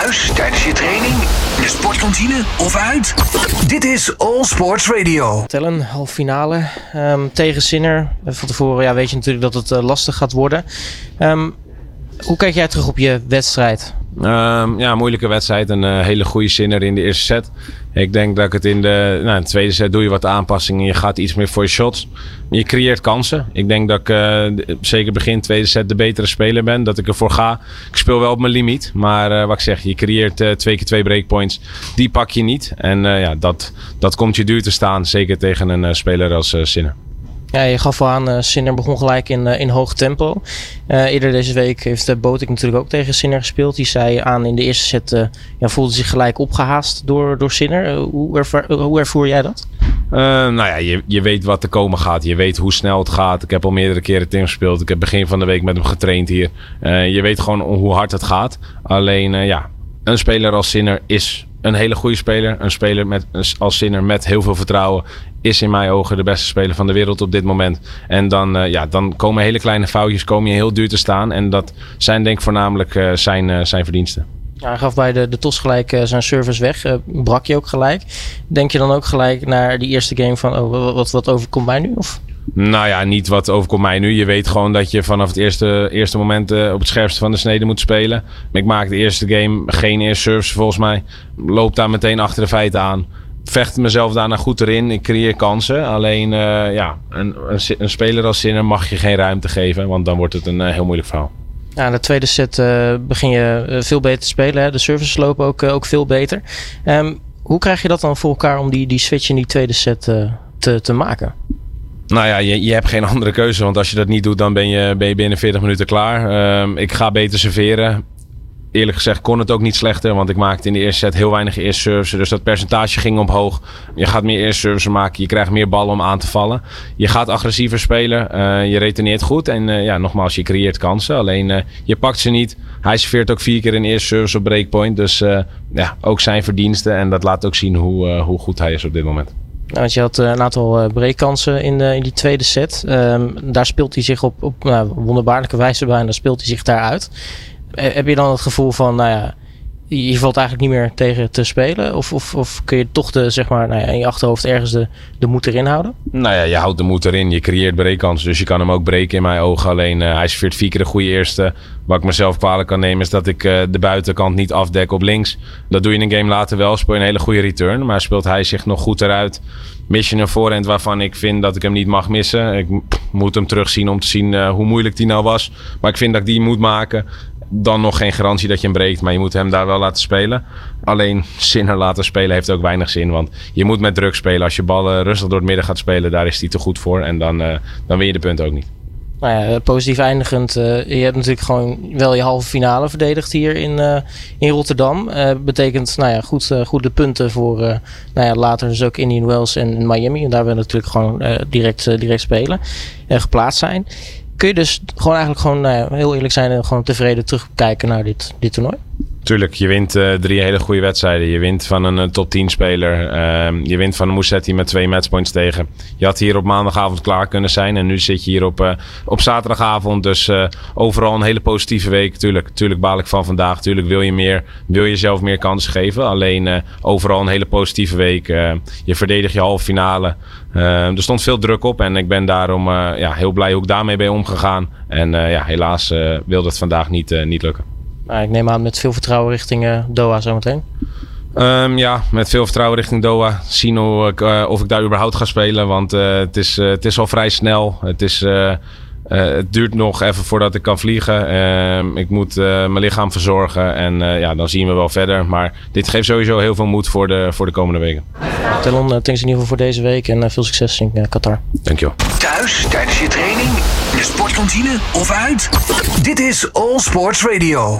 Thuis, tijdens je training, in de sportkantine of uit? Dit is All Sports Radio. Tellen, halve finale ehm, tegen Sinner. Van tevoren ja, weet je natuurlijk dat het eh, lastig gaat worden. Ehm, hoe kijk jij terug op je wedstrijd? Um, ja, moeilijke wedstrijd. Een uh, hele goede zinner in de eerste set. Ik denk dat ik het in de, nou, in de tweede set doe je wat aanpassingen. Je gaat iets meer voor je shots. Je creëert kansen. Ik denk dat ik uh, zeker begin tweede set de betere speler ben. Dat ik ervoor ga. Ik speel wel op mijn limiet. Maar uh, wat ik zeg, je creëert twee keer twee breakpoints. Die pak je niet. En ja, dat, dat komt je duur te staan. Zeker tegen een speler als Sinner. Ja, je gaf al aan, uh, Sinner begon gelijk in, uh, in hoog tempo. Uh, eerder deze week heeft uh, Botik natuurlijk ook tegen Sinner gespeeld. Die zei aan in de eerste set, ja, voelde zich gelijk opgehaast door, door Sinner. hoe, ervaar, hoe ervoer jij dat? nou ja, je, je weet wat er komen gaat. Je weet hoe snel het gaat. Ik heb al meerdere keren tegen gespeeld. Ik heb begin van de week met hem getraind hier. je weet gewoon hoe hard het gaat. Alleen, ja, een speler als Sinner is een hele goede speler. Een speler met, als Sinner met heel veel vertrouwen. Is in mijn ogen de beste speler van de wereld op dit moment. En dan, uh, ja, dan komen hele kleine foutjes komen je heel duur te staan. En dat zijn denk ik voornamelijk uh, zijn, uh, zijn verdiensten. Ja, hij gaf bij de, de TOS gelijk zijn service weg. brak je ook gelijk. Denk je dan ook gelijk naar die eerste game van... Oh, wat, wat overkomt mij nu? Of? Nou ja, niet wat overkomt mij nu. Je weet gewoon dat je vanaf het eerste, eerste moment uh, op het scherpste van de snede moet spelen. Ik maak de eerste game geen eerste service volgens mij. Loop daar meteen achter de feiten aan. Vecht mezelf daarna goed erin. Ik creëer kansen. Alleen uh, ja, een, een, speler als Zinner mag je geen ruimte geven. Want dan wordt het een uh, heel moeilijk verhaal. Ja, in de tweede set begin je veel beter te spelen. Hè? De services lopen ook, ook veel beter. Um, hoe krijg je dat dan voor elkaar om die, die switch in die tweede set te, te maken? Nou ja, je, je hebt geen andere keuze. Want als je dat niet doet, dan ben je, ben je binnen 40 minuten klaar. Um, ik ga beter serveren. Eerlijk gezegd kon het ook niet slechter. Want ik maakte in de eerste set heel weinig eerste services. Dus dat percentage ging omhoog. Je gaat meer eerste services maken. Je krijgt meer ballen om aan te vallen. Je gaat agressiever spelen. Uh, je reteneert goed. En uh, ja, nogmaals, je creëert kansen. Alleen uh, je pakt ze niet. Hij serveert ook vier keer een eerste service op breakpoint. Dus ja, ook zijn verdiensten. En dat laat ook zien hoe, hoe goed hij is op dit moment. Nou, want je had uh, een aantal uh, breekkansen in, uh, in die tweede set. Um, daar speelt hij zich op, op nou, wonderbaarlijke wijze bij en dan speelt hij zich daaruit. heb je dan het gevoel van, nou ja, je valt eigenlijk niet meer tegen te spelen? Of, of, of kun je toch de, zeg maar, nou ja, in je achterhoofd ergens de, de moed erin houden? Nou ja, je houdt de moed erin. Je creëert breekkansen. Dus je kan hem ook breken in mijn ogen. Alleen uh, hij serveert vier keer de goede eerste. Wat ik mezelf kwalijk kan nemen is dat ik uh, de buitenkant niet afdek op links. Dat doe je in een game later wel. Speel een hele goede return. Maar speelt hij zich nog goed eruit. Mis je een voorhand waarvan ik vind dat ik hem niet mag missen. Ik moet hem terugzien om te zien uh, hoe moeilijk die nou was. Maar ik vind dat ik die moet maken dan nog geen garantie dat je hem breekt. Maar je moet hem daar wel laten spelen. Alleen Sinner laten spelen heeft ook weinig zin. Want je moet met druk spelen. Als je ballen rustig door het midden gaat spelen, daar is hij te goed voor. En dan, uh, dan win je de punten ook niet. Nou ja, positief eindigend. Uh, je hebt natuurlijk gewoon wel je halve finale verdedigd hier in, uh, in Rotterdam. Uh, betekent nou ja, goed, goede punten voor nou ja, later dus ook Indian Wells en Miami. En daar willen we natuurlijk gewoon direct, direct spelen. en geplaatst zijn kun je dus gewoon eigenlijk gewoon, nou heel eerlijk zijn en gewoon tevreden terugkijken naar dit, dit toernooi? Tuurlijk, je wint uh, drie hele goede wedstrijden. Je wint van een uh, top 10 speler. Uh, je wint van een Moussetti met twee matchpoints tegen. Je had hier op maandagavond klaar kunnen zijn. En nu zit je hier op, eh, op zaterdagavond. Dus overal een hele positieve week. Tuurlijk, tuurlijk baal ik van vandaag. Tuurlijk wil je meer. Wil je zelf meer kansen geven. Alleen overal een hele positieve week. je verdedigt je halve finale. er stond veel druk op. En ik ben daarom ja, heel blij hoe ik daarmee ben omgegaan. En ja, helaas wilde het vandaag niet, niet lukken. Nou, ik neem aan met veel vertrouwen richting uh, Doha zometeen. Um, ja, met veel vertrouwen richting Doha. Zien hoe ik, uh, of ik daar überhaupt ga spelen. Want uh, het, is, het is al vrij snel. Het, is, het duurt nog even voordat ik kan vliegen. Ehm, ik moet mijn lichaam verzorgen. En ja, dan zien we wel verder. Maar dit geeft sowieso heel veel moed voor de, voor de komende weken. Telon, thanks in ieder geval voor deze week. En veel succes in Qatar. Dankjewel. Thuis, tijdens je training, in de sportkantine of uit? Dit is All Sports Radio.